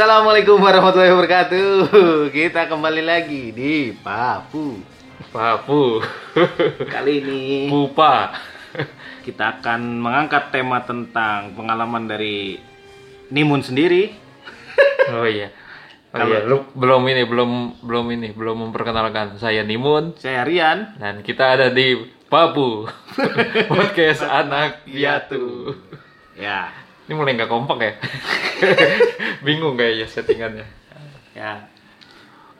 Assalamualaikum warahmatullahi wabarakatuh. Kita kembali lagi di Papu. Papu, Kali ini pupa. kita akan mengangkat tema tentang pengalaman dari Nimun sendiri. Oh iya. Oh Kalau- iya, lu belum ini, belum belum ini, belum memperkenalkan. Saya Nimun Saya Rian. dan kita ada di Papu. Podcast anak piatu. Ya, Ini mulai nggak kompak ya? Bingung kayaknya settingannya. ya.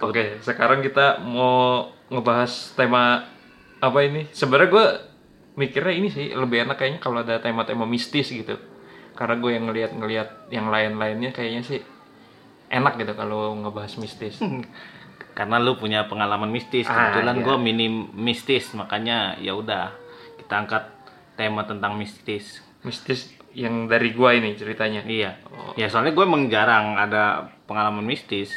Oke, sekarang kita mau ngebahas tema apa ini? Sebenarnya gue mikirnya ini sih lebih enak kayaknya kalau ada tema-tema mistis gitu. Karena gue yang ngeliat-ngeliat yang lain-lainnya kayaknya sih enak gitu kalau ngebahas mistis. Karena lu punya pengalaman mistis, Ah, kebetulan iya. gue minim mistis, makanya ya udah kita angkat tema tentang mistis. mistis yang dari gua ini ceritanya. Iya. Ya soalnya gue emang jarang ada pengalaman mistis.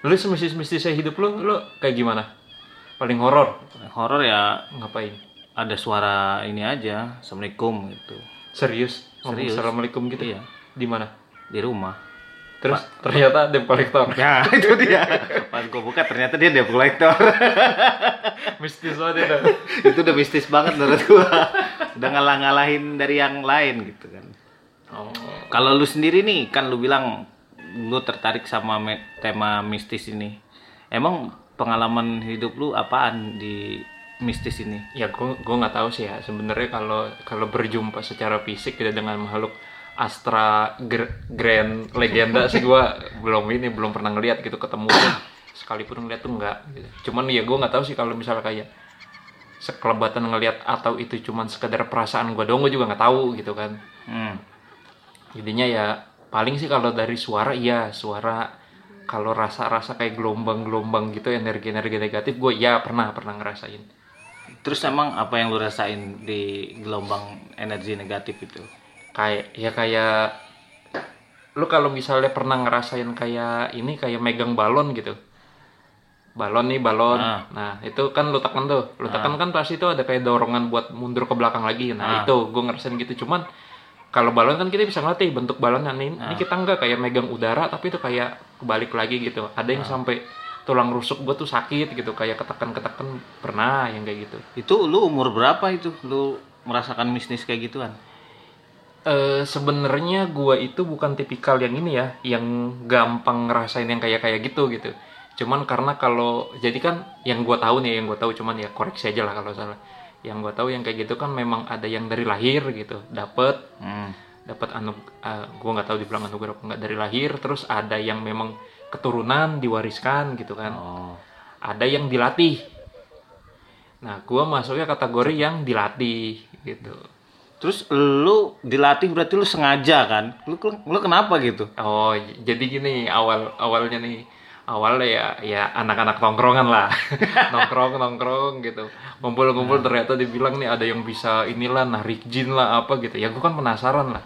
Lu semistis-mistisnya hidup lu, lu kayak gimana? Paling horor Horor ya ngapain? ada suara ini aja, assalamualaikum gitu Serius? Serius. Assalamualkum gitu? Iya. Di mana? di rumah. Terus ternyata debt collector. Ya itu dia. Pas gue buka ternyata dia debt collector. mistis banget itu. itu udah mistis banget menurut gua. Udah ngalah-ngalahin dari yang lain gitu kan. Oh. Kalau lu sendiri nih kan lu bilang lu tertarik sama tema mistis ini. Emang pengalaman hidup lu apaan di mistis ini? Ya gua gua nggak tahu sih ya sebenarnya kalau kalau berjumpa secara fisik gitu dengan makhluk Astra Gr- Grand Legenda sih gua belum ini belum pernah ngeliat gitu ketemu sekalipun ngeliat tuh enggak gitu. Cuman ya gua nggak tahu sih kalau misalnya kayak sekelebatan ngeliat atau itu cuman sekedar perasaan gua doang gua juga nggak tahu gitu kan. Hmm. Jadinya ya paling sih kalau dari suara iya suara kalau rasa-rasa kayak gelombang-gelombang gitu energi-energi negatif gue ya pernah pernah ngerasain. Terus emang apa yang lu rasain di gelombang energi negatif itu? kayak ya kayak lu kalau misalnya pernah ngerasain kayak ini kayak megang balon gitu balon nih balon. Ah. nah itu kan lu tekan tuh. Lu tekan kan pasti itu ada kayak dorongan buat mundur ke belakang lagi. Ah. nah itu gue ngerasain gitu. Cuman kalau balon kan kita bisa ngelatih bentuk balonnya nih ini. Kita enggak kayak megang udara tapi itu kayak kebalik lagi gitu. Ada yang sampai tulang rusuk gue tuh sakit gitu. Kayak ketekan-ketekan. Pernah yang kayak gitu. Itu lu umur berapa itu? Lu merasakan mistis kayak gituan? Eh sebenarnya gua itu bukan tipikal yang ini ya, yang gampang ngerasain yang kayak kayak gitu gitu. Cuman karena kalau jadi kan yang gua tahu nih, yang gua tahu cuman ya koreksi aja lah kalau salah. Yang gua tahu yang kayak gitu kan memang ada yang dari lahir gitu, dapet Hmm. dapat anu eh, gua nggak tahu dibilang anugerah apa nggak dari lahir, terus ada yang memang keturunan diwariskan gitu kan. Oh. Ada yang dilatih. Nah, gua masuknya kategori yang dilatih gitu. Terus lu dilatih berarti lu sengaja kan? Lu lu kenapa gitu? Oh, jadi gini awal awalnya nih awalnya ya ya anak-anak tongkrongan lah. Nongkrong nongkrong gitu. Ngumpul-ngumpul ternyata dibilang nih ada yang bisa inilah narik jin lah apa gitu. Ya gue kan penasaran lah.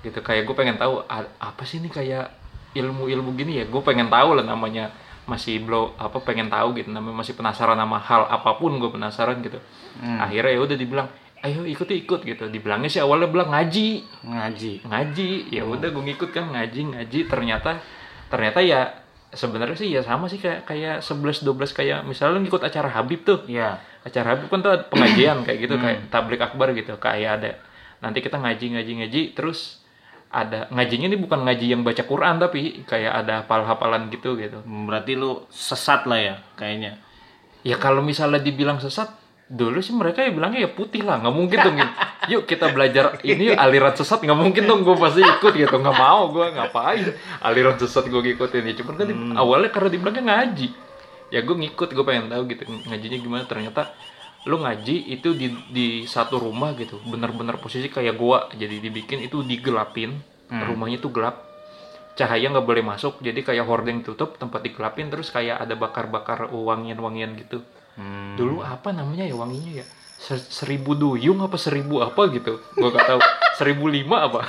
Gitu kayak gue pengen tahu apa sih ini kayak ilmu-ilmu gini ya? Gue pengen tahu lah namanya masih belum apa pengen tahu gitu. Namanya masih penasaran sama hal apa pun gue penasaran gitu. Akhirnya ya udah dibilang ayo ikut ikut gitu. Dibilangnya sih awalnya bilang ngaji. Ngaji. ngaji. Ya udah gue ngikut kan ngaji ngaji. Ternyata ternyata ya sebenarnya sih ya sama sih kayak kayak 11 12 kayak misalnya lu ngikut acara Habib tuh Iya. acara Habib kan tuh ada pengajian kayak gitu kayak tablik akbar gitu kayak ada nanti kita ngaji ngaji ngaji terus ada ngajinya ini bukan ngaji yang baca Quran tapi kayak ada hafal-hafalan gitu gitu Berarti lu sesat lah ya kayaknya. ya kalau misalnya dibilang sesat dulu sih mereka ya bilangnya ya putih lah nggak mungkin dong yuk kita belajar ini yuk, aliran sesat nggak mungkin dong gue pasti ikut gitu. Nggak mau gue ngapain? Aliran sesat gue ngikutin ya. Cuman kan di- awalnya karena di belakang ngaji. Ya gue ngikut gue pengen tahu gitu ngajinya gimana. Ternyata lu ngaji itu di di satu rumah gitu. Bener-bener posisi kayak gua. Jadi dibikin itu digelapin. Rumahnya tuh gelap. Cahaya nggak boleh masuk. Jadi kayak hordeng tutup tempat digelapin. Terus kayak ada bakar-bakar wangian-wangian gitu Hmm. dulu apa namanya ya wanginya ya? Se- seribu duyung apa seribu apa gitu? Gua gak tahu. Seribu lima apa?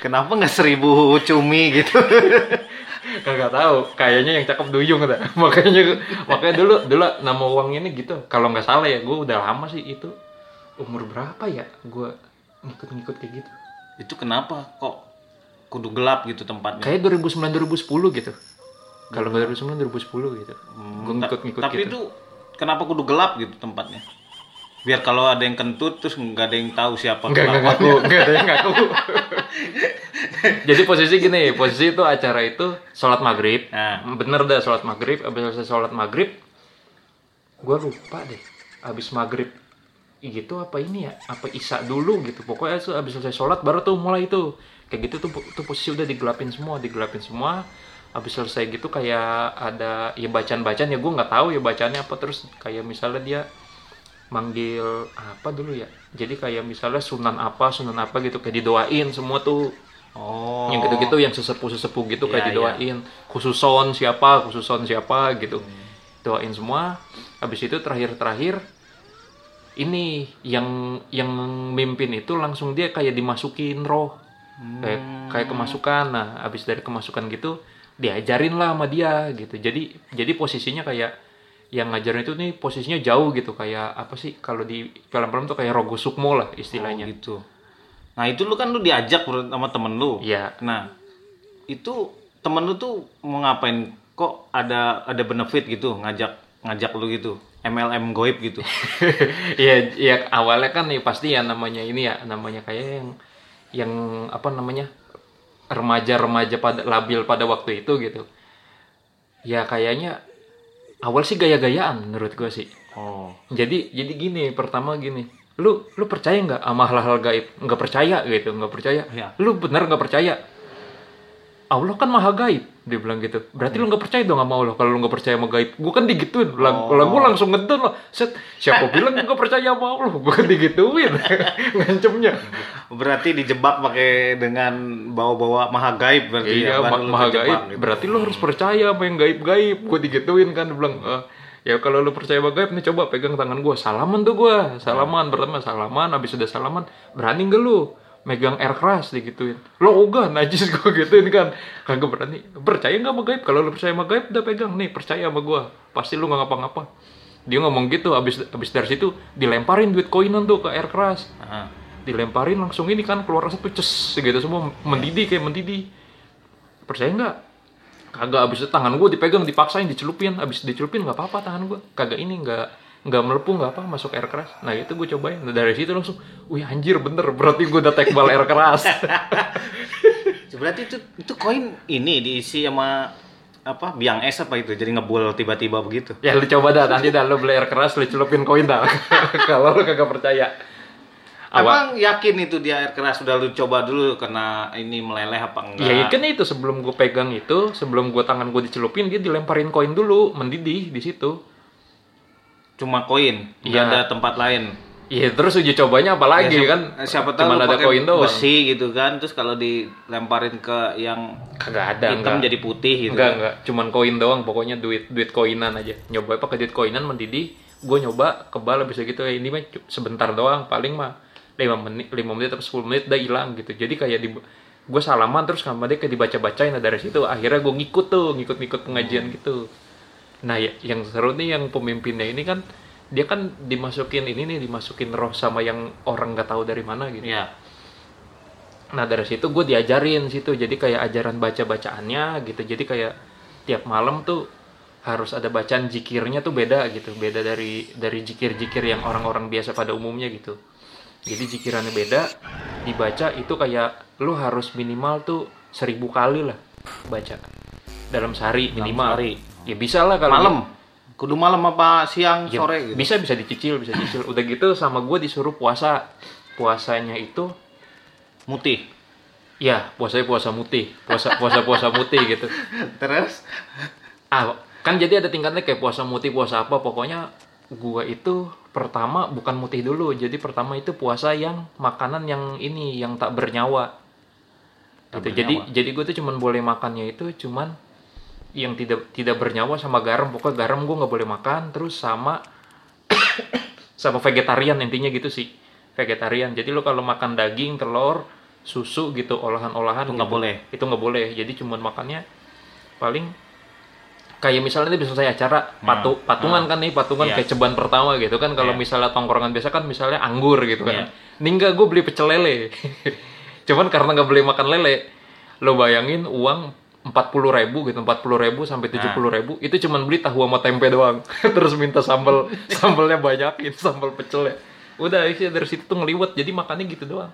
Kenapa nggak seribu cumi gitu? kagak tahu. Kayaknya yang cakep duyung ada makanya makanya dulu dulu nama uang ini gitu. Kalau nggak salah ya gue udah lama sih itu. Umur berapa ya gue ngikut-ngikut kayak gitu? Itu kenapa kok kudu gelap gitu tempatnya? kayak 2009 2010 gitu. Kalau nggak 2009 2010 gitu. Gue ngikut-ngikut Tapi gitu. itu kenapa kudu gelap gitu tempatnya? Biar kalau ada yang kentut terus nggak ada yang tahu siapa Enggak, enggak pelaku. ngaku, enggak ada yang ngaku. Jadi posisi gini, posisi itu acara itu sholat maghrib. Nah. Bener dah sholat maghrib, abis selesai sholat maghrib, gue lupa deh, abis maghrib gitu apa ini ya, apa isya dulu gitu. Pokoknya abis selesai sholat baru tuh mulai itu. Kayak gitu tuh, tuh posisi udah digelapin semua, digelapin semua. Abis selesai gitu kayak ada ya bacaan-bacaan ya gue nggak tahu ya bacaannya apa. Terus kayak misalnya dia manggil apa dulu ya? Jadi kayak misalnya sunan apa sunan apa gitu kayak didoain semua tuh. Oh. yang gitu-gitu yang sesepuh-sesepuh gitu kayak Iya, didoain. Khususon siapa khususon siapa gitu. Doain semua. Habis itu terakhir-terakhir ini yang yang mimpin itu langsung dia kayak dimasukin roh. Kayak kayak kemasukan. Nah habis dari kemasukan gitu diajarin lah sama dia gitu jadi jadi posisinya kayak yang ngajarin itu nih posisinya jauh gitu kayak apa sih kalau di film-film tuh kayak rogo sukmo lah istilahnya Oh, gitu. Nah itu lu kan lu diajak sama temen lu. Iya. Nah itu temen lu tuh mau ngapain? Kok ada ada benefit gitu ngajak ngajak lu gitu? MLM goib gitu. Iya, iya awalnya kan nih pasti ya namanya ini ya namanya kayak yang yang apa namanya remaja-remaja pada labil pada waktu itu gitu. Ya kayaknya awal sih gaya-gayaan menurut gue sih. Oh. Jadi jadi gini pertama gini, lu lu percaya nggak sama hal-hal gaib? Nggak percaya gitu, nggak percaya. Iya. Lu bener nggak percaya? Allah kan maha gaib, dia bilang gitu. Berarti lu nggak percaya dong sama Allah kalau lu nggak percaya sama gaib. Gue kan digituin, lah, lah gue langsung ngedon lah. Set, siapa bilang gue percaya sama Allah? Gue kan digituin, ngancemnya. Berarti dijebak pakai dengan bawa-bawa maha gaib berarti Iya, ya, ma- maha gaib. gitu. Berarti lu harus percaya sama yang gaib-gaib. Gue digituin kan, dia bilang. "Eh, ya kalau lu percaya sama gaib nih coba pegang tangan gue. Salaman tuh gue. Salaman pertama salaman. Habis udah salaman, berani gak lu? Megang air keras digituin. Lo ogah najis gue gituin kan. Kagak berani. Percaya gak sama gaib? Kalau lu percaya sama gaib udah pegang nih. Percaya sama gue. Pasti lu gak ngapa-ngapa. Dia ngomong gitu. Abis, abis dari situ dilemparin duit koinan tuh ke air keras Ah. dilemparin langsung ini kan keluar asap tuh ces gitu semua mendidih kayak mendidih percaya nggak kagak abis itu tangan gue dipegang dipaksain dicelupin abis dicelupin nggak apa-apa tangan gue kagak ini nggak nggak melepuh nggak apa masuk air keras. Nah itu gue cobain. Nah, dari situ langsung wih anjir bener berarti gue udah tekbal air keras. Berarti itu itu koin ini diisi sama apa biang es apa itu? Jadi ngebul tiba-tiba begitu. ya lu coba dah nanti dah lu beli air keras lu celupin koin dah. Kalau lu kagak percaya. Emang yakin itu dia air keras sudah lu coba dulu karena ini meleleh apa enggak? Ya kan itu. Sebelum gue pegang itu, sebelum gue tangan gue dicelupin, dia dilemparin koin dulu, mendidih di situ. Cuma koin, Iya. ada tempat lain. Iya terus uji cobanya apa lagi Ya, siapa- kan? Siapa tahu Cuman ada koin doang. besi gitu kan, terus kalau dilemparin ke yang Kagak ada. hitam enggak. jadi putih gitu. Enggak kan. enggak, cuman koin doang. Pokoknya duit duit koinan aja. Nyoba pakai duit koinan mendidih. Gue nyoba kebal bisa gitu ya ini mah sebentar doang paling mah 5 menit 5 menit atau 10 menit udah hilang gitu. Jadi kayak di gue salaman terus sama dia kayak dibaca-bacain nah dari situ akhirnya gue ngikut tuh ngikut-ngikut pengajian gitu nah ya, yang seru nih yang pemimpinnya ini kan dia kan dimasukin ini nih dimasukin roh sama yang orang nggak tahu dari mana gitu Iya. Nah dari situ gue diajarin situ, jadi kayak ajaran baca bacaannya gitu. Jadi kayak tiap malam tuh harus ada bacaan jikirnya tuh beda gitu, beda dari dari jikir jikir yang orang-orang biasa pada umumnya gitu. Jadi jikirannya beda, dibaca itu kayak lu harus minimal tuh seribu kali lah baca dalam sehari minimal. sehari. Ya bisa lah kalau Malam. Kudu malam apa siang Ya, sore gitu. bisa bisa dicicil bisa dicicil udah gitu sama gue disuruh puasa puasanya itu Mutih. ya puasanya puasa mutih puasa puasa puasa mutih gitu Terus? ah kan jadi ada tingkatnya kayak puasa mutih puasa apa pokoknya gua itu pertama bukan mutih dulu jadi pertama itu puasa yang makanan yang ini yang tak bernyawa Tak gitu jadi bernyawa. jadi gue tuh cuman boleh makannya itu cuman yang tidak tidak bernyawa sama garam. Pokoknya garam gue nggak boleh makan terus sama sama vegetarian intinya gitu sih. Vegetarian. Jadi lo kalau makan daging telur susu gitu olahan-olahan Itu nggak gitu, boleh. itu nggak boleh. Jadi cuman makannya paling kayak misalnya ini bisa saya acara patu patungan kan nih patungan Iya. kayak ceban pertama gitu kan. Kalau Iya. misalnya tongkrongan biasa kan misalnya anggur gitu kan. Ini enggak gue beli pecel lele. Cuman karena nggak boleh makan lele lo bayangin uang empat puluh ribu gitu empat puluh ribu sampai tujuh puluh ribu itu cuman beli tahu sama tempe doang. Terus minta sambal sambalnya banyakin sambal pecel ya. Udah dari situ tuh ngeliwet jadi makannya gitu doang.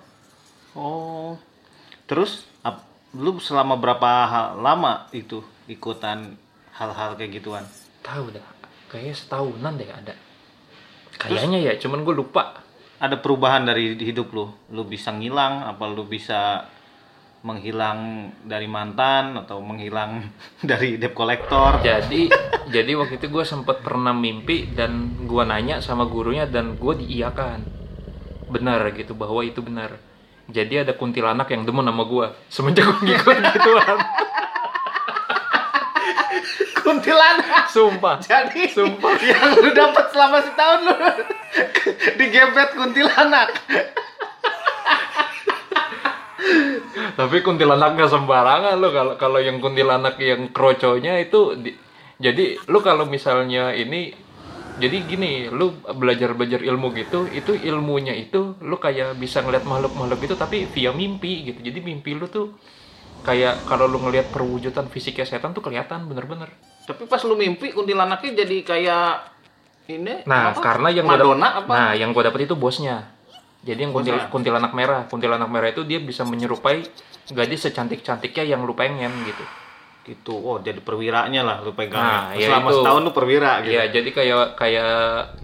Oh. Terus ap- lu selama berapa ha- lama itu ikutan hal-hal kayak gituan? tahu dah kayaknya setahunan deh ada. Kayaknya ya cuman gue lupa. Ada perubahan dari hidup lu? Lu bisa ngilang apa lu bisa menghilang dari mantan atau menghilang dari debt collector? jadi jadi waktu itu gue sempat pernah mimpi dan gue nanya sama gurunya dan gue diiyakan benar gitu bahwa itu benar jadi ada kuntilanak yang demen sama gue semenjak gue ngikut gituan Kuntilanak. sumpah Jadi Sumpah. yang lu dapat selama setahun lu digebet kuntilanak. Tapi kuntilanak nggak sembarangan lo kalau kalau yang kuntilanak yang kroconya itu di- jadi lu kalau misalnya ini jadi gini lu belajar belajar ilmu gitu itu ilmunya itu lu kayak bisa ngeliat makhluk makhluk itu tapi via mimpi gitu jadi mimpi lu tuh kayak kalau lu ngelihat perwujudan fisiknya setan tuh kelihatan bener-bener Tapi pas lu mimpi kuntilanaknya jadi kayak ini nah apa? karena yang gua Madonna dap- apa? nah yang gue dapet itu bosnya jadi yang kuntil- kuntilanak merah kuntilanak merah itu dia bisa menyerupai gadis secantik cantiknya yang lu pengen gitu gitu. Oh, jadi perwiranya lah lu pegang. Nah, ya Selama itu. setahun lu perwira gitu. Iya, jadi kayak kayak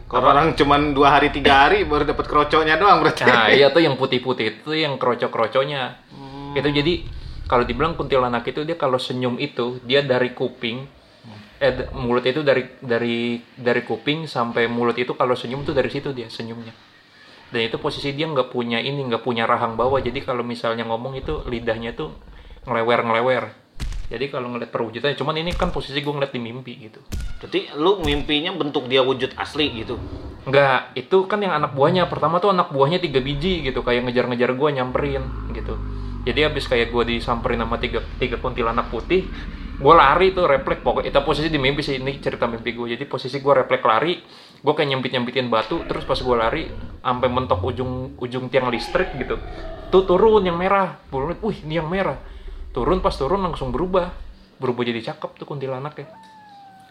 Kalau orang cuman dua hari tiga hari baru dapat kroconya doang berarti. Nah, iya tuh yang putih-putih itu yang kroco-kroconya. Hmm. Itu jadi kalau dibilang kuntilanak itu dia kalau senyum itu dia dari kuping eh mulut itu dari dari dari kuping sampai mulut itu kalau senyum tuh dari situ dia senyumnya. Dan itu posisi dia nggak punya ini, nggak punya rahang bawah. Jadi kalau misalnya ngomong itu lidahnya tuh ngelewer-ngelewer. Jadi kalau ngeliat perwujudannya, cuman ini kan posisi gue ngeliat di mimpi gitu. Berarti lu mimpinya bentuk dia wujud asli gitu. Enggak, itu kan yang anak buahnya. Pertama tuh anak buahnya tiga biji gitu, kayak ngejar-ngejar gua nyamperin gitu. Jadi habis kayak gua disamperin sama tiga, tiga kuntilanak putih, gua lari tuh refleks pokoknya itu posisi di mimpi sih ini cerita mimpi gue. Jadi posisi gua refleks lari, gua kayak nyempit-nyempitin batu, terus pas gua lari sampai mentok ujung ujung tiang listrik gitu. Tuh turun yang merah, turun, wih ini yang merah. Turun pas turun langsung berubah, berubah jadi cakep tuh kuntilanaknya.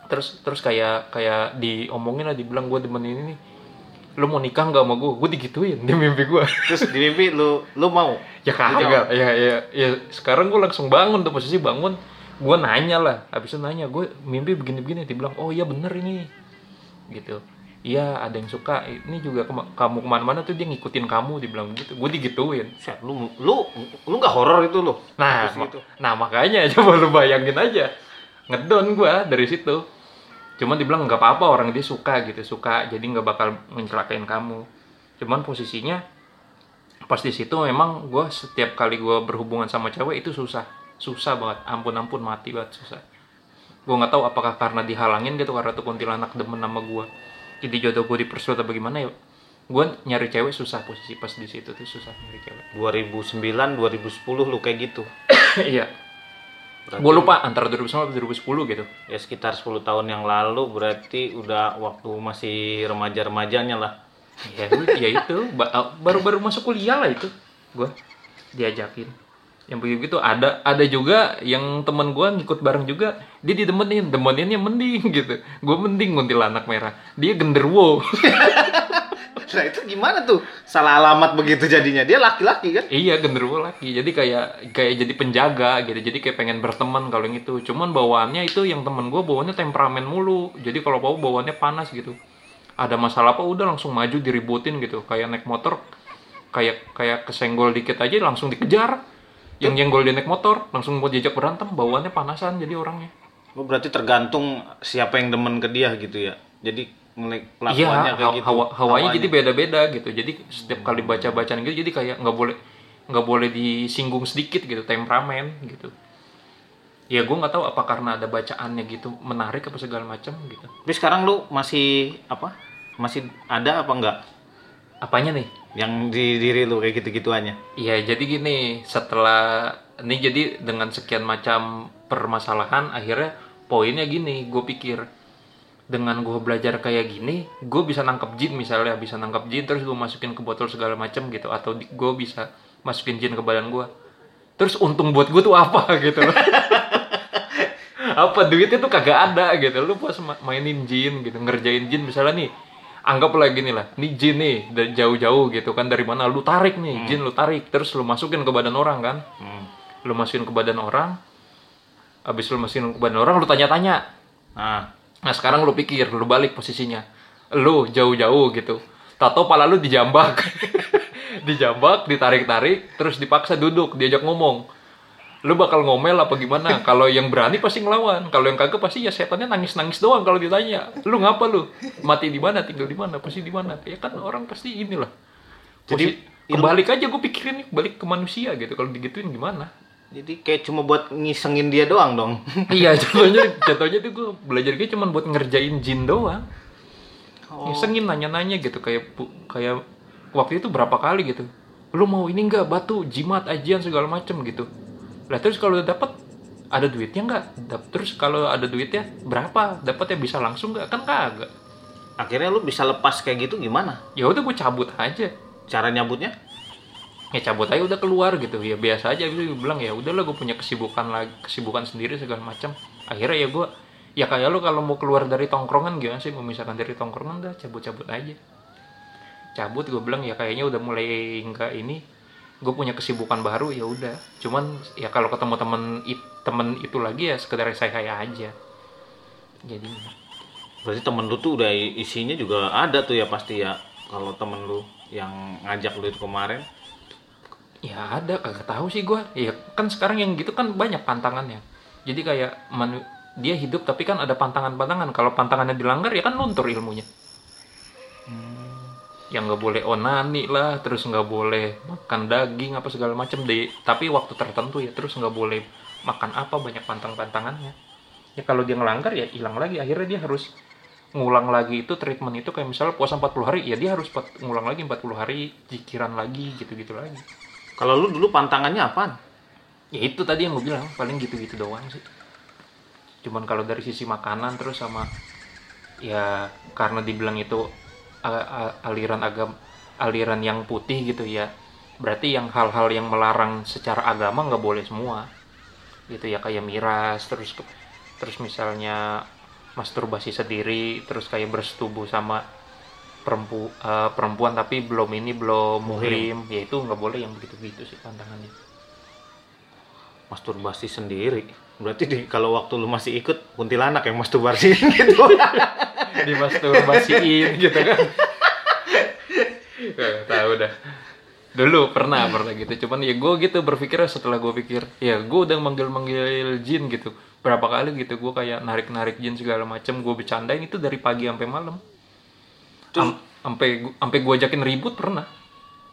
Terus terus kayak kayak diomongin lah dibilang gue demen ini. Nih lu mau nikah nggak sama gue gue digituin di mimpi gue Terus di mimpi lu lu mau. ya kagak. ya ya ya sekarang gue langsung bangun tuh posisi bangun. Gue nanya lah habis itu nanya gue mimpi begini begini dibilang oh iya bener ini. Gitu iya ada yang suka ini juga kema- kamu ke mana-mana tuh dia ngikutin kamu dibilang gitu gue digituin Set, lu lu lu nggak horor itu lu. Nah, ma- gitu. nah makanya coba lu bayangin aja. Ngedon gua dari situ. Cuman dibilang nggak apa-apa orang dia suka gitu, suka jadi nggak bakal mencelakain kamu. Cuman posisinya pas di situ memang gua setiap kali gua berhubungan sama cewek itu susah, susah banget. Ampun ampun mati banget susah. Gua nggak tahu apakah karena dihalangin gitu karena tuh kuntilanak demen sama gua. Jadi jodoh gua dipersulit atau bagaimana ya. Gua nyari cewek susah posisi pas di situ tuh susah nyari cewek. 2009 2010 lu kayak gitu. Iya. Gue lupa antara 2009 atau 2010 gitu. Ya sekitar 10 tahun yang lalu berarti udah waktu masih remaja-remajanya lah. Ya, ya itu ba- baru-baru masuk kuliah lah itu. Gue diajakin. Yang begitu ada ada juga yang temen gue ngikut bareng juga dia didemenin demeninnya mending gitu. Gue mending kuntilanak merah. Dia genderuwo Nah itu gimana tuh? Salah alamat begitu jadinya. Dia laki-laki kan? iya genderuwo lagi jadi kayak kayak jadi penjaga gitu. Jadi kayak pengen berteman kalau yang itu. Cuman bawaannya itu yang temen gue bawaannya temperamen mulu. Jadi kalau bawa bawaannya panas gitu. Ada masalah apa udah langsung maju diributin gitu. Kayak naik motor kayak kayak kesenggol dikit aja langsung dikejar yang nyenggol dia naik motor langsung mau diajak berantem bawaannya panasan jadi orangnya Oh, berarti tergantung siapa yang demen ke dia gitu ya. Jadi mulai Iya, kelakuannya kayak gitu. hawa, hawanya Hawanya. jadi beda-beda gitu. Jadi setiap kali baca bacaan gitu, jadi kayak nggak boleh nggak boleh disinggung sedikit gitu, temperamen gitu. Ya gue nggak tahu apa karena ada bacaannya gitu menarik apa segala macam gitu. Tapi sekarang lu masih apa? Masih ada apa enggak Apanya nih? Yang di diri lu kayak gitu-gituannya? Iya, jadi gini, setelah ini jadi dengan sekian macam permasalahan, akhirnya poinnya gini, gue pikir dengan gue belajar kayak gini, gue bisa nangkep jin misalnya, bisa nangkep jin terus gue masukin ke botol segala macam gitu, atau gue bisa masukin jin ke badan gue. Terus untung buat gue tuh apa gitu apa duitnya tuh kagak ada gitu lu pas ma- mainin jin gitu ngerjain jin misalnya nih anggaplah gini lah nih jin nih dari jauh-jauh gitu kan dari mana lu tarik nih jin lu tarik terus lu masukin ke badan orang kan? Hmm. lu masukin ke badan orang habis lu masukin ke badan orang lu tanya-tanya. Nah, nah sekarang lu pikir lu balik posisinya. Lu jauh-jauh gitu tato pala lu dijambak. Dijambak ditarik-tarik terus dipaksa duduk diajak ngomong lu bakal ngomel apa gimana? Kalau yang berani pasti ngelawan. Kalau yang kagak pasti ya setannya nangis-nangis doang kalau ditanya. Lu ngapa lu? Mati di mana? Tinggal di mana? Pasti di mana? Ya kan orang pasti inilah. Jadi, jadi kebalik aja gue pikirin nih balik ke manusia gitu. Kalau digituin gimana? Jadi kayak cuma buat ngisengin dia doang dong. iya contohnya contohnya tuh gue belajar gitu cuma buat ngerjain jin doang. Oh. Ngisengin nanya-nanya gitu. Kayak kayak waktu itu berapa kali gitu. Lu mau ini enggak batu jimat ajian segala macem gitu lah terus kalau udah dapet ada duitnya nggak? Terus kalau ada duitnya berapa? Dapatnya bisa langsung nggak? Kan kagak. Akhirnya lu bisa lepas kayak gitu gimana? ya udah gue cabut aja. Cara nyabutnya? ya cabut aja udah keluar gitu. Ya biasa aja gitu gue bilang ya udahlah gue punya kesibukan lagi kesibukan sendiri segala macam. Akhirnya ya gue ya kayak lu kalau mau keluar dari tongkrongan gimana sih? Memisahkan dari tongkrongan dah cabut-cabut aja. Cabut gue bilang ya kayaknya udah mulai enggak ini gue punya kesibukan baru ya udah cuman ya kalau ketemu temen it- temen itu lagi ya sekedar saya kayak aja jadi Berarti temen lu tuh udah isinya juga ada tuh ya pasti ya. Kalau temen lu yang ngajak lu itu kemarin. Ya ada, kagak tahu sih gua. Ya kan sekarang yang gitu kan banyak pantangannya. Jadi kayak manu- dia hidup tapi kan ada pantangan-pantangan. Kalau pantangannya dilanggar ya kan luntur ilmunya. Yang nggak boleh onani lah, terus nggak boleh makan daging apa segala macam deh. Tapi waktu tertentu ya terus nggak boleh makan apa banyak pantang-pantangannya. Ya kalau dia ngelanggar ya hilang lagi. Akhirnya dia harus ngulang lagi itu treatment itu kayak misalnya puasa 40 hari ya dia harus ngulang lagi 40 hari jikiran lagi gitu-gitu lagi. Kalau lu dulu pantangannya apaan? Ya itu tadi yang gue bilang, paling gitu-gitu doang sih. Cuman kalau dari sisi makanan terus sama ya karena dibilang itu aliran agam aliran yang putih gitu ya. Berarti yang hal-hal yang melarang secara agama nggak boleh semua. Gitu ya kayak miras terus terus misalnya masturbasi sendiri terus kayak bersetubuh sama perempu, eh, perempuan tapi belum ini belum muhrim ya itu nggak boleh yang begitu-begitu sih pantangannya Masturbasi sendiri. Berarti di, kalau waktu lu masih ikut kuntilanak yang masturbasi gitu. Dimasturbasiin gitu kan. Gak tahu dah. Dulu pernah pernah gitu. Cuman ya gue gitu berpikirnya setelah gue pikir ya gue udah manggil manggil jin gitu. Berapa kali gitu gue kayak narik narik jin segala macem gue bercandain itu dari pagi sampai malam. Am- sampai gu- sampai gue ajakin ribut pernah.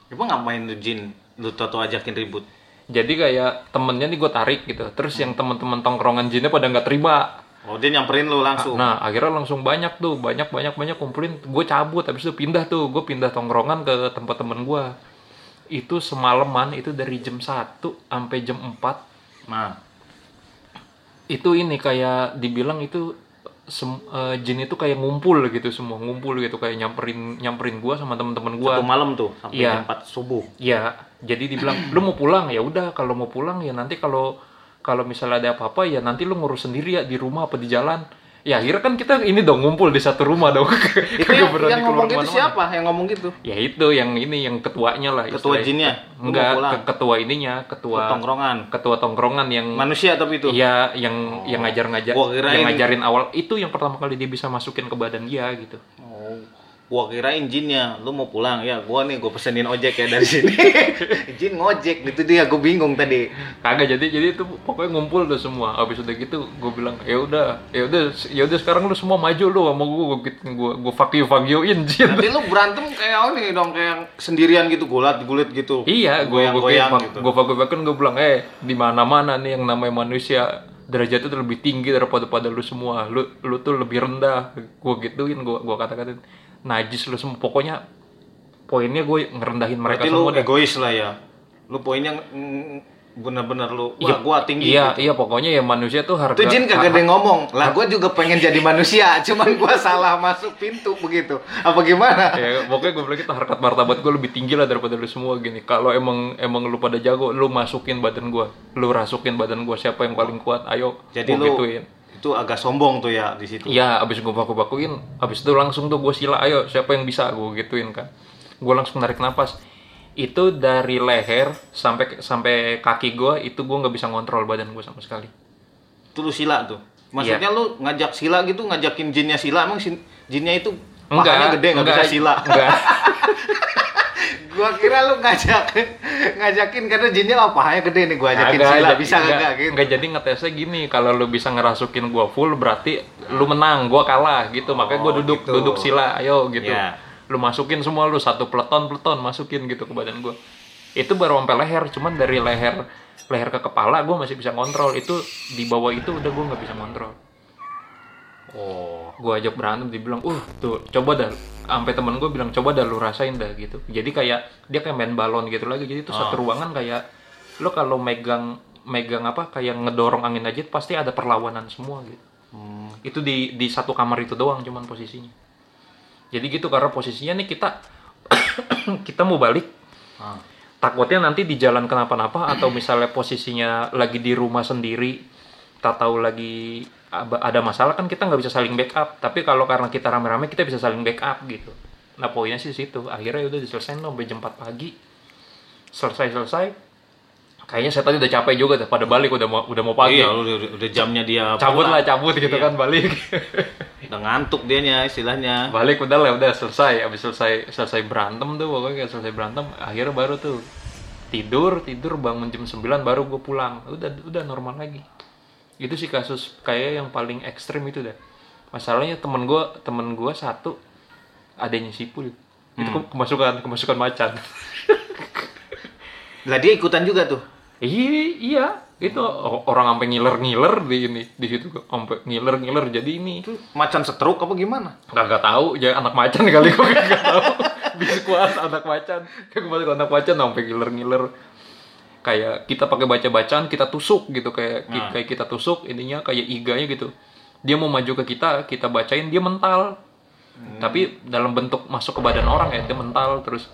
Emang ngapain lu jin? Lu tau ajakin ribut. jadi kayak temennya nih gue tarik gitu. Terus yang teman-teman tongkrongan jinnya pada nggak terima Oh, dia nyamperin lu langsung. Nah, akhirnya langsung banyak tuh, banyak banyak banyak kumpulin. Gue cabut, habis itu pindah tuh, gue pindah tongkrongan ke tempat temen gue. Itu semalaman, itu dari jam 1 sampai jam 4 Nah, Itu ini kayak dibilang itu sem- eh, jin itu kayak ngumpul gitu semua, ngumpul gitu kayak nyamperin nyamperin gue sama temen-temen gue. satu malam tuh sampai Iya. jam 4 subuh. Ya, jadi dibilang lu mau pulang ya udah kalau mau pulang ya nanti kalau kalau misalnya ada apa-apa ya nanti lu ngurus sendiri ya di rumah apa di jalan. Ya akhirnya kan kita ini dong ngumpul di satu rumah dong. Itu yang, yang ngomong gitu siapa? Yang ngomong gitu? Ya itu yang ini yang ketuanya lah. Ketua jinnya? Enggak, ke- ketua ininya, ketua Tongkrongan. ketua tongkrongan yang Manusia tapi itu. Iya, yang yang ngajar-ngajar Gua kirain- yang ngajarin awal itu yang pertama kali dia bisa masukin ke badan dia gitu. Oh. Gua kirain jinnya lu mau pulang? Ya gua nih gua pesenin ojek ya dari sini. Jin ngojek gitu dia gua bingung tadi. Kagak jadi jadi itu pokoknya ngumpul tuh semua. Habis udah gitu gue bilang ya udah ya udah ya udah sekarang lu semua maju lu sama gue gue gue gue fuck you fuck you in jin. Nanti lu berantem kayak ini dong kayak sendirian gitu gulat gulit gitu. Iya, gue gue goyang gue gitu. gue gue gue bilang, eh di mana mana nih yang namanya manusia derajatnya tuh lebih tinggi daripada pada lu semua. Lu lu tuh lebih rendah. Gue gituin, gue gue kata-katain najis lu semua. Pokoknya poinnya gue ngerendahin mereka berarti lu semua deh. egois lah ya lu poinnya bener-bener lu wah Iya, gua tinggi Iya, gitu. iya pokoknya ya manusia tuh harga. Tuh Jin kagak ada ngomong lah gua juga pengen jadi manusia cuman gua salah masuk pintu begitu apa gimana ya pokoknya gue bilang itu harkat martabat gue lebih tinggi lah daripada lu semua gini kalau emang emang lu pada jago lu masukin badan gue lu rasukin badan gue siapa yang paling kuat ayo jadi gua lu gituin itu agak sombong tuh ya di situ Iya, abis gue baku-bakuin, abis itu langsung tuh gue sila, ayo siapa yang bisa gue gituin kan. Gue langsung narik napas. Itu dari leher sampai sampai kaki gue itu gue nggak bisa ngontrol badan gue sama sekali. itu lu sila tuh maksudnya lu ngajak sila gitu ngajakin jinnya sila emang jinnya itu pahanya gede nggak bisa sila Enggak. gua kira lu ngajak ngajakin karena jinnya oh pahanya gede nih gua ajakin Kagak, sila bisa enggak, kagak gitu enggak, jadi ngetesnya gini, kalau lu bisa ngerasukin gue full berarti lu menang, gue kalah gitu. Makanya gue Oh, duduk gitu. duduk sila, ayo gitu. Iya. Lu masukin semua lu satu peleton peleton masukin gitu ke badan gue. Itu baru sampai leher, cuman dari leher leher ke kepala gue masih bisa kontrol. Itu di bawah itu udah gue nggak bisa kontrol. Oh Gue ajak berantem dibilang, uh tuh coba dah. Sampai temen gue bilang coba dah lu rasain dah gitu. Jadi kayak dia kayak main balon gitu lagi. Jadi itu Ah. satu ruangan kayak lo kalau megang megang apa kayak ngedorong angin aja pasti ada perlawanan semua gitu. Hmm. Itu di di satu kamar itu doang cuman posisinya. Jadi gitu karena posisinya nih kita kita mau balik Ah. takutnya nanti di jalan kenapa-napa atau misalnya posisinya lagi di rumah sendiri tak tahu lagi ada masalah kan kita nggak bisa saling backup. Tapi kalau karena kita rame-rame kita bisa saling backup gitu. Nah poinnya sih situ. Akhirnya udah diselesain sampai jam 4 pagi. Selesai selesai kayaknya saya tadi udah capek juga dah pada balik udah mau udah mau pagi. Iya udah, udah jamnya dia cabut pulang. lah cabut gitu Iya. kan balik. Udah ngantuk dianya istilahnya. Balik udah lah udah selesai. Abis selesai selesai berantem tuh pokoknya kayak selesai berantem akhirnya baru tuh tidur tidur bangun jam 9 baru gue pulang. Udah udah normal lagi itu sih kasus kayak yang paling ekstrim itu dah masalahnya temen gue temen gue satu adanya sipul itu ke- kemasukan kemasukan macan. Lah dia ikutan juga tuh? Iya iya. Itu orang sampai ngiler ngiler di ini di situ sampai ngiler ngiler jadi ini. Itu macan stroke apa gimana? Kagak tahu, ya anak macan kali gue kagak tahu. Biskuat anak macan. Kayak kemarin anak macan sampai ngiler-ngiler. Kayak kita pakai baca-bacaan, kita tusuk gitu kayak ki- kayak kita tusuk ininya kayak iganya gitu. Dia mau maju ke kita, kita bacain dia mental. Tapi dalam bentuk masuk ke badan orang ya, dia mental terus.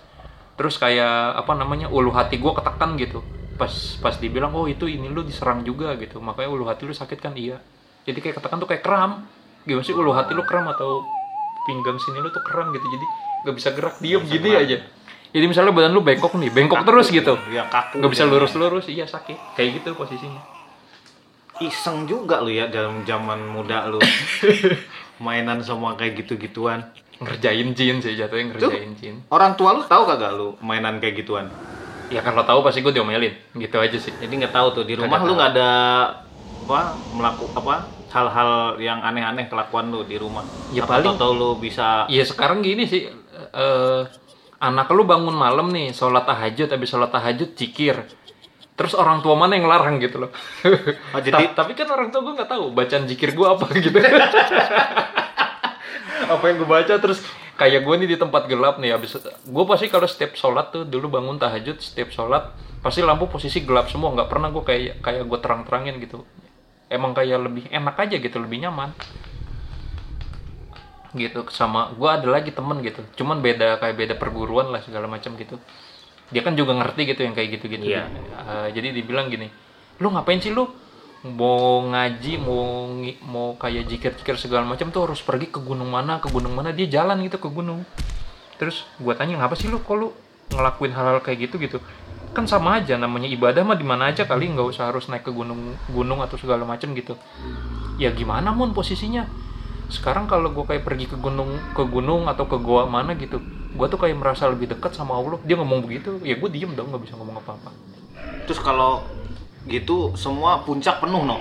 Terus kayak apa namanya ulu hati gue ketekan gitu. Pas pas dibilang oh itu ini lu diserang juga gitu. Makanya ulu hati lu sakit kan? Iya. Jadi kayak ketekan tuh kayak kram. Gimana sih ulu hati lu kram atau pinggang sini lu tuh kram gitu? Jadi nggak bisa gerak diem gini aja jadi misalnya badan lu bengkok nih bengkok terus gitu. Ya kaku nggak bisa dia. lurus-lurus iya sakit. Kayak gitu posisinya. Iseng juga lu ya dalam zaman muda lu. Mainan semua kayak gitu-gituan. Ngerjain jin sih jatuhnya ngerjain jin. orang tua lu tahu kagak lu mainan kayak gituan? Ya kalau tahu pasti gue diomelin. Gitu aja sih. Jadi nggak tahu tuh di rumah Kagak lu nggak ada apa melakukan apa hal-hal yang aneh-aneh kelakuan lu di rumah? Ya Apa paling- tahu lu bisa Iya sekarang gini sih eh anak lu bangun malam nih sholat tahajud habis sholat tahajud cikir terus orang tua mana yang larang gitu loh. Oh, jadi- Ta- tapi kan orang tua gue nggak tahu bacaan zikir gue apa gitu. Apa yang gue baca terus kayak gue nih di tempat gelap nih habis gue pasti kalau setiap sholat tuh dulu bangun tahajud setiap sholat pasti lampu posisi gelap semua. Nggak pernah gue kayak kayak gue terang terangin gitu. Emang kayak lebih enak aja gitu lebih nyaman gitu. Sama gue ada lagi temen gitu. Cuman beda kayak beda perguruan lah segala macam gitu. Dia kan juga ngerti gitu yang kayak gitu gitu Iya. jadi dibilang gini lu ngapain sih lu? Mau ngaji mau mau kayak jikir-jikir segala macam tuh harus pergi ke gunung mana ke gunung mana. Dia jalan gitu ke gunung. Terus gue tanya ngapa sih lu? Kok lu ngelakuin hal-hal kayak gitu gitu? Kan sama aja namanya ibadah mah di mana aja kali nggak usah harus naik ke gunung gunung atau segala macam gitu. Ya gimana mon posisinya sekarang kalau gue kayak pergi ke gunung ke gunung atau ke goa mana gitu gue tuh kayak merasa lebih dekat sama Allah dia ngomong begitu ya gue diem dong nggak bisa ngomong apa-apa Terus kalau gitu semua puncak penuh no.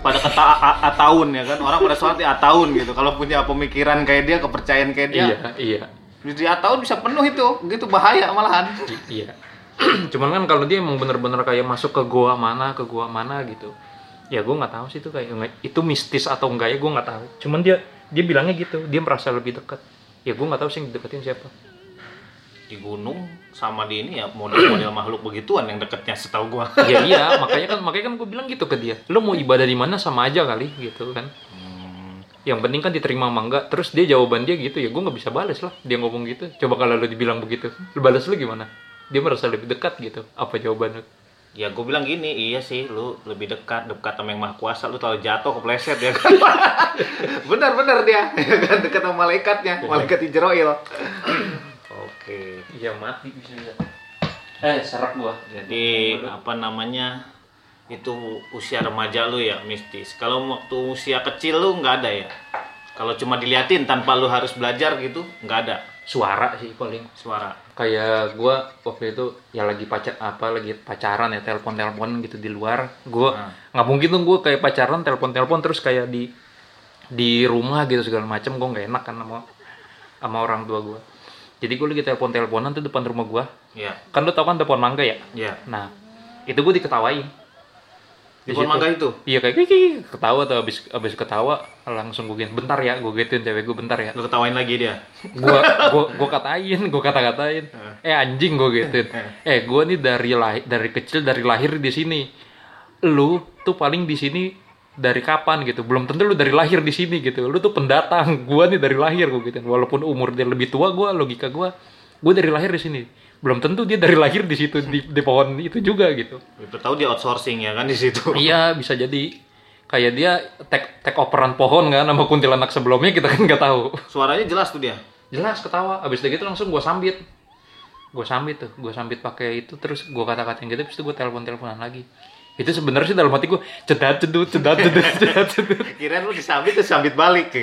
Pada kata a- a- ataun ya kan orang pada sholat di ataun gitu. Kalau punya pemikiran kayak dia, kepercayaan kayak dia, iya iya di ataun bisa penuh itu. Gitu bahaya malahan. I- iya cuman kan kalau dia emang bener-bener kayak masuk ke goa mana ke goa mana gitu ya gue nggak tahu sih itu kayak itu mistis atau enggak ya gue nggak tahu cuman dia dia bilangnya gitu dia merasa lebih dekat ya gue nggak tahu sih yang deketin siapa Di gunung sama di ini ya model-model makhluk begituan yang deketnya setahu gua. Iya iya, makanya kan makanya kan gue bilang gitu ke dia. Lo mau ibadah di mana sama aja kali gitu kan. Yang penting kan diterima sama enggak. Terus dia jawaban dia gitu ya, gue nggak bisa balas lah. Dia ngomong gitu. Coba kalau lo dibilang begitu, lo balas lo gimana? Dia merasa lebih dekat gitu. Apa jawaban lo? Ya gue bilang gini, iya sih lu lebih dekat dekat sama yang maha kuasa, lu kalau jatuh kepleset ya kan. Bener-bener dia, ya kan dekat sama malaikatnya, malaikat Israel. Oke. Iya mati bisa bisa. Eh serak gua. Jadi apa namanya itu usia remaja lu ya mistis. Kalau waktu usia kecil lu nggak ada ya. Kalau cuma diliatin tanpa lu harus belajar gitu nggak ada Suara sih paling. suara. Kayak gua waktu itu ya lagi pacar apa lagi pacaran ya telepon telepon gitu di luar. Gua Nah. nggak mungkin tuh gua kayak pacaran telepon telepon terus kayak di di rumah gitu segala macam gue nggak enak kan sama sama orang tua gue jadi gue lagi telepon teleponan tuh depan rumah gue Ya, kan lu tau kan telepon mangga ya ya. nah itu gue diketawain Di pohon mangga itu. iya kayak kiki ketawa tuh abis abis ketawa langsung gue gini bentar ya gue gituin cewek gue bentar ya. Lu ketawain lagi dia. gue gue gue katain gue kata katain eh anjing gue gituin eh gue nih dari lahir dari kecil dari lahir di sini. Lu tuh paling di sini dari kapan gitu? Belum tentu lu dari lahir di sini gitu. Lu tuh pendatang. Gue nih dari lahir gue gituin walaupun umur dia lebih tua gue logika gue gue dari lahir di sini belum tentu dia dari lahir di situ di, di pohon itu juga gitu Itu tahu dia outsourcing ya kan di situ. iya bisa jadi kayak dia tek tek operan pohon kan sama kuntilanak sebelumnya kita kan nggak tahu Suaranya jelas tuh dia. jelas ketawa abis dari gitu langsung gue sambit gue sambit tuh gue sambit pakai itu terus gue kata-katain gitu terus gue telepon teleponan lagi itu sebenarnya sih dalam hati gue cedat cedut cedat cedut cedat cedut Kirain lu disambit terus sambit balik.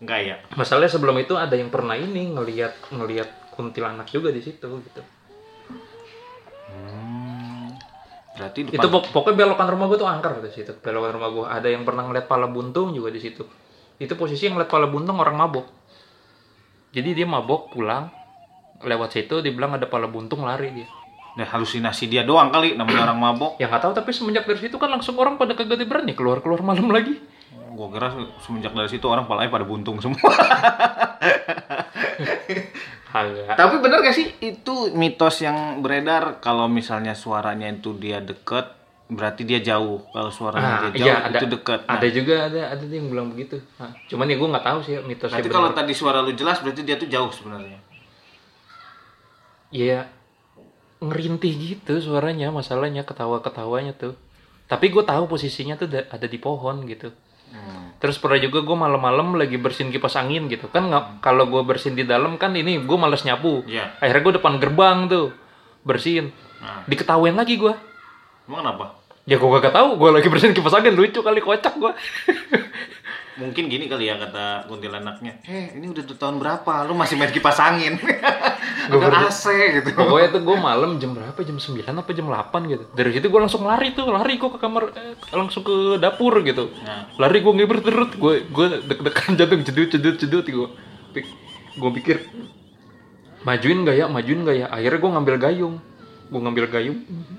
Enggak ya. masalahnya sebelum itu ada yang pernah ini ngelihat ngelihat kuntilanak juga di situ gitu. Berarti itu pok- pokoknya belokan rumah gue tuh angker di situ. Belokan rumah gue ada yang pernah ngeliat pala buntung juga di situ. Itu posisi yang ngeliat pala buntung orang mabok. Jadi dia mabok pulang. Lewat situ dibilang ada pala buntung lari dia. Nah, halusinasi dia doang kali namanya orang mabok. Ya nggak tahu tapi semenjak dari situ kan langsung orang pada kagak berani keluar keluar malam lagi. Gua kira semenjak dari situ orang palanya pada buntung semua. Tapi bener gak sih itu mitos yang beredar kalau misalnya suaranya itu dia deket berarti dia jauh. Kalau suaranya Ah, dia jauh iya ada. itu deket. Nah, Ada juga ada ada yang bilang begitu. Nah, cuman ya gue nggak tahu sih mitosnya benar. kalau tadi suara lu jelas berarti dia tuh jauh sebenarnya. Iya ngerintih gitu suaranya masalahnya ketawa ketawanya tuh. Tapi gue tahu posisinya tuh da- ada di pohon gitu. Hmm. Terus pernah juga gue malam-malam lagi bersihin kipas angin gitu kan nggak kalau gue bersihin di dalam kan ini gue males nyapu. Iya. Akhirnya gue depan gerbang tuh bersihin. Nah, Diketawain lagi gue. emang kenapa? Ya gue gak tahu, gue lagi bersihin kipas angin lucu kali kocak gue. Mungkin gini kali ya kata kuntilanaknya. Eh, ini udah tuh tahun berapa? Lu masih main kipas angin. Ada AC gitu. Pokoknya tuh gue malam jam berapa? Jam 9 apa jam 8 gitu. Dari situ gue langsung lari tuh, lari gue ke kamar, eh, langsung ke dapur gitu. Nah. Lari gue ngiber terus, gue gue deg-degan jantung cedut cedut cedut gue. Gue pikir majuin gak ya, majuin gak ya. Akhirnya gue ngambil gayung, gue ngambil gayung,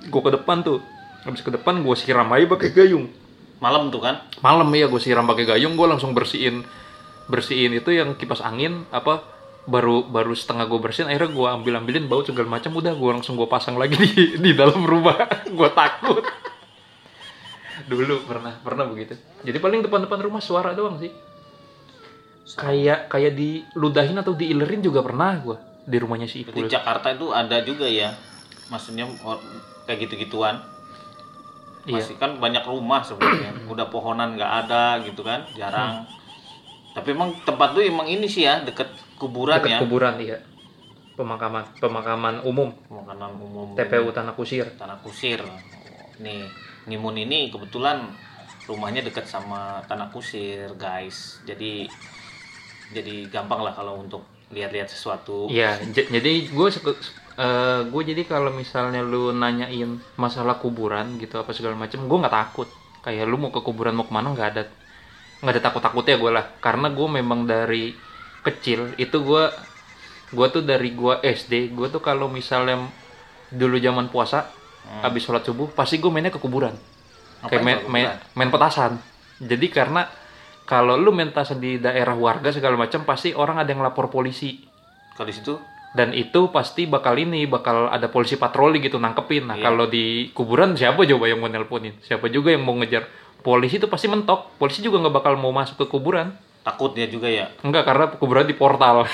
gue ke depan tuh. Habis ke depan gue siram aja pakai gayung. Malam tuh kan? malam ya gue siram pakai gayung gue langsung bersihin bersihin itu yang kipas angin apa baru baru setengah gue bersihin akhirnya gue ambil ambilin bau segala macam udah gue langsung gue pasang lagi di di dalam rumah gue takut dulu pernah pernah begitu jadi paling depan depan rumah suara doang sih kayak kayak diludahin atau diilerin juga pernah gue di rumahnya si Ipul Jakarta itu ada juga ya. Maksudnya kayak gitu-gituan. Iya Masih kan banyak rumah sebenarnya. Udah pohonan nggak ada gitu kan, jarang. Tapi emang tempat tuh emang ini sih ya, deket kuburan dekat ya. kuburan iya pemakaman pemakaman umum Pemakaman umum. TPU Tanah Kusir Tanah Kusir. Nih, Ngimun ini kebetulan rumahnya dekat sama tanah kusir guys jadi jadi gampang lah kalau untuk lihat-lihat sesuatu Iya, jadi gue gue jadi kalau misalnya lu nanyain masalah kuburan gitu apa segala macem, gue nggak takut. Kayak lu mau ke kuburan mau ke mana nggak ada nggak ada takut takutnya gue lah. Karena gue memang dari kecil itu gue gue tuh dari gue SD gue tuh kalau misalnya dulu zaman puasa habis sholat subuh pasti gue mainnya ke kuburan. Ngapain Kayak main, main, main petasan. Jadi karena kalau lu main petasan di daerah warga segala macam pasti orang ada yang lapor polisi kalau di situ dan itu pasti bakal ini bakal ada polisi patroli gitu nangkepin. Nah Iya. kalau di kuburan siapa coba yang mau nelponin? Siapa juga yang mau ngejar? Polisi itu pasti mentok. Polisi juga nggak bakal mau masuk ke kuburan. Takut dia juga ya? Enggak karena kuburan di portal.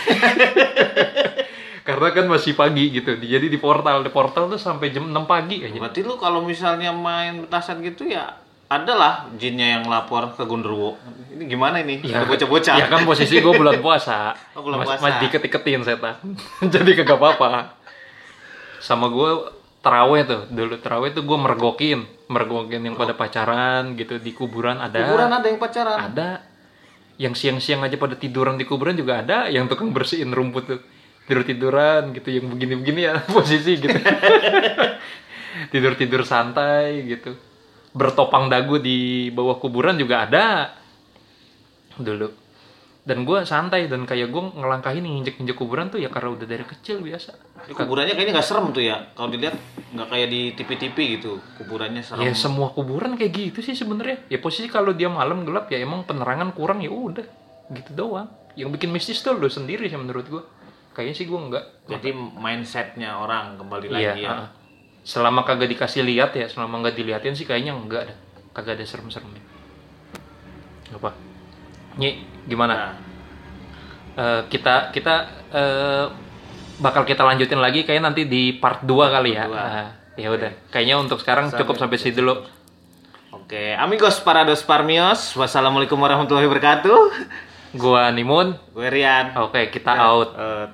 Karena kan masih pagi gitu. Jadi di portal. Di portal tuh sampai jam 6 pagi aja. Berarti lu kalau misalnya main petasan gitu ya adalah jinnya yang lapor ke Gundurwo. Ini gimana ini? Ya, bocah-bocah. Ya kan posisi gue bulan puasa. Oh, bulan Mas- puasa. masih diketik-ketin setan. Jadi kagak apa-apa. Sama gue terawih tuh. Dulu terawih tuh gue mergokin. Mergokin yang pada pacaran gitu di kuburan ada. Kuburan ada yang pacaran. Ada. Yang siang-siang aja pada tiduran di kuburan juga ada yang tukang bersihin rumput tuh. Tidur tiduran gitu yang begini-begini ya posisi gitu. Tidur tidur santai gitu bertopang dagu di bawah kuburan juga ada. Dulu. Dan gue santai dan kayak gue ngelangkahin injek injek kuburan tuh ya karena udah dari kecil biasa. Ini kuburannya kayaknya nggak serem tuh ya. Kalau dilihat nggak kayak di TV-TV gitu. Kuburannya serem. Ya semua kuburan kayak gitu sih sebenarnya. Ya posisi kalau dia malam gelap ya emang penerangan kurang ya udah. Gitu doang. Yang bikin mistis tuh lo sendiri sih menurut gue kayaknya sih gue enggak jadi mindsetnya orang kembali iya lagi ya. ah. Selama kagak dikasih lihat ya selama nggak diliatin sih kayaknya enggak dah kagak ada serem-seremnya. Apa. Nyi, gimana? Nah, Eh, kita kita eh, bakal kita lanjutin lagi kayak nanti di part 2 kali ya. Ah, ya udah. Kayaknya untuk sekarang Sampai- cukup sampai sini dulu. Oke, amigos parados parmios, wassalamualaikum warahmatullahi wabarakatuh. gua Nimun. Gue Rian. oke kita out. Eh,